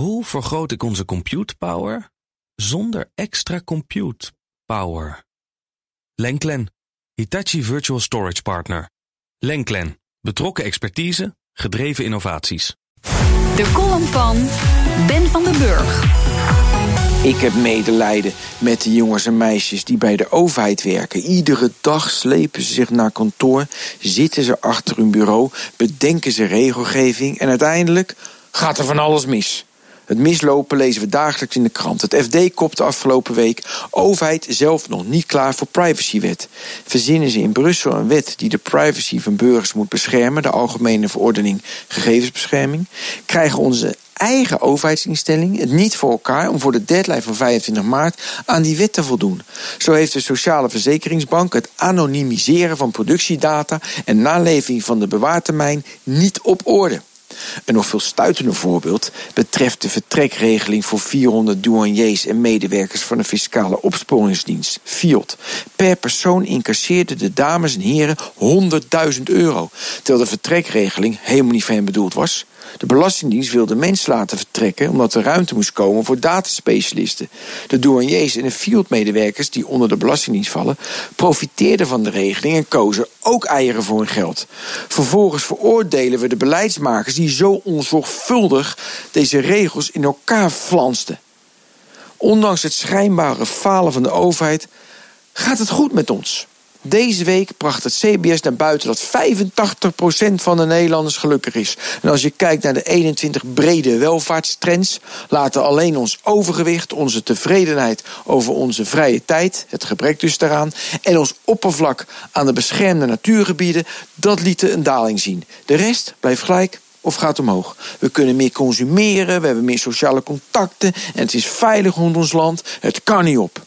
Hoe vergroot ik onze compute power zonder extra compute power? Lenklen, Hitachi Virtual Storage Partner. Lenklen, betrokken expertise, gedreven innovaties. De column van Ben van den Burg. Ik heb medelijden met de jongens en meisjes die bij de overheid werken. Iedere dag slepen ze zich naar kantoor, zitten ze achter hun bureau, bedenken ze regelgeving en uiteindelijk gaat er van alles mis. Het mislopen lezen we dagelijks in de krant. Het FD kopte afgelopen week overheid zelf nog niet klaar voor privacywet. Verzinnen ze in Brussel een wet die de privacy van burgers moet beschermen, de Algemene Verordening Gegevensbescherming, krijgen onze eigen overheidsinstelling het niet voor elkaar om voor de deadline van 25 maart aan die wet te voldoen. Zo heeft de Sociale Verzekeringsbank het anonimiseren van productiedata en naleving van de bewaartermijn niet op orde. Een nog veel stuitender voorbeeld betreft de vertrekregeling voor 400 douaniers en medewerkers van de Fiscale Opsporingsdienst, FIOD. Per persoon incasseerden de dames en heren 100.000 euro, terwijl de vertrekregeling helemaal niet voor hen bedoeld was. De Belastingdienst wilde mensen laten vertrekken omdat er ruimte moest komen voor dataspecialisten. De douaniers en de fieldmedewerkers die onder de Belastingdienst vallen, profiteerden van de regeling en kozen ook eieren voor hun geld. Vervolgens veroordelen we de beleidsmakers die zo onzorgvuldig deze regels in elkaar flansten. Ondanks het schijnbare falen van de overheid gaat het goed met ons. Deze week bracht het CBS naar buiten dat 85% van de Nederlanders gelukkig is. En als je kijkt naar de 21 brede welvaartstrends, laten alleen ons overgewicht, onze tevredenheid over onze vrije tijd, het gebrek dus daaraan, en ons oppervlak aan de beschermde natuurgebieden, dat lieten een daling zien. De rest blijft gelijk of gaat omhoog. We kunnen meer consumeren, we hebben meer sociale contacten en het is veilig rond ons land. Het kan niet op.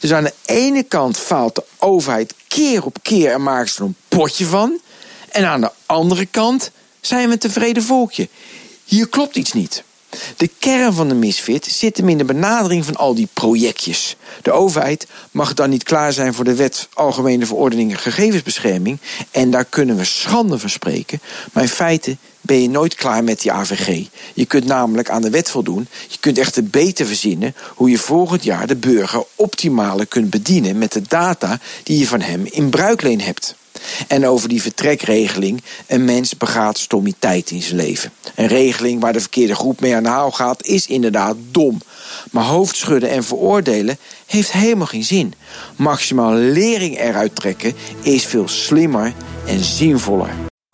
Dus aan de ene kant faalt de overheid keer op keer en maken ze er een potje van. En aan de andere kant zijn we een tevreden volkje. Hier klopt iets niet. De kern van de misfit zit hem in de benadering van al die projectjes. De overheid mag dan niet klaar zijn voor de wet Algemene Verordeningen Gegevensbescherming. En daar kunnen we schande van spreken. Maar in feite ben je nooit klaar met die AVG. Je kunt namelijk aan de wet voldoen. Je kunt echter beter verzinnen hoe je volgend jaar de burger optimaler kunt bedienen met de data die je van hem in bruikleen hebt. En over die vertrekregeling. Een mens begaat stommiteit in zijn leven. Een regeling waar de verkeerde groep mee aan de haal gaat, is inderdaad dom. Maar hoofdschudden en veroordelen heeft helemaal geen zin. Maximaal lering eruit trekken is veel slimmer en zinvoller.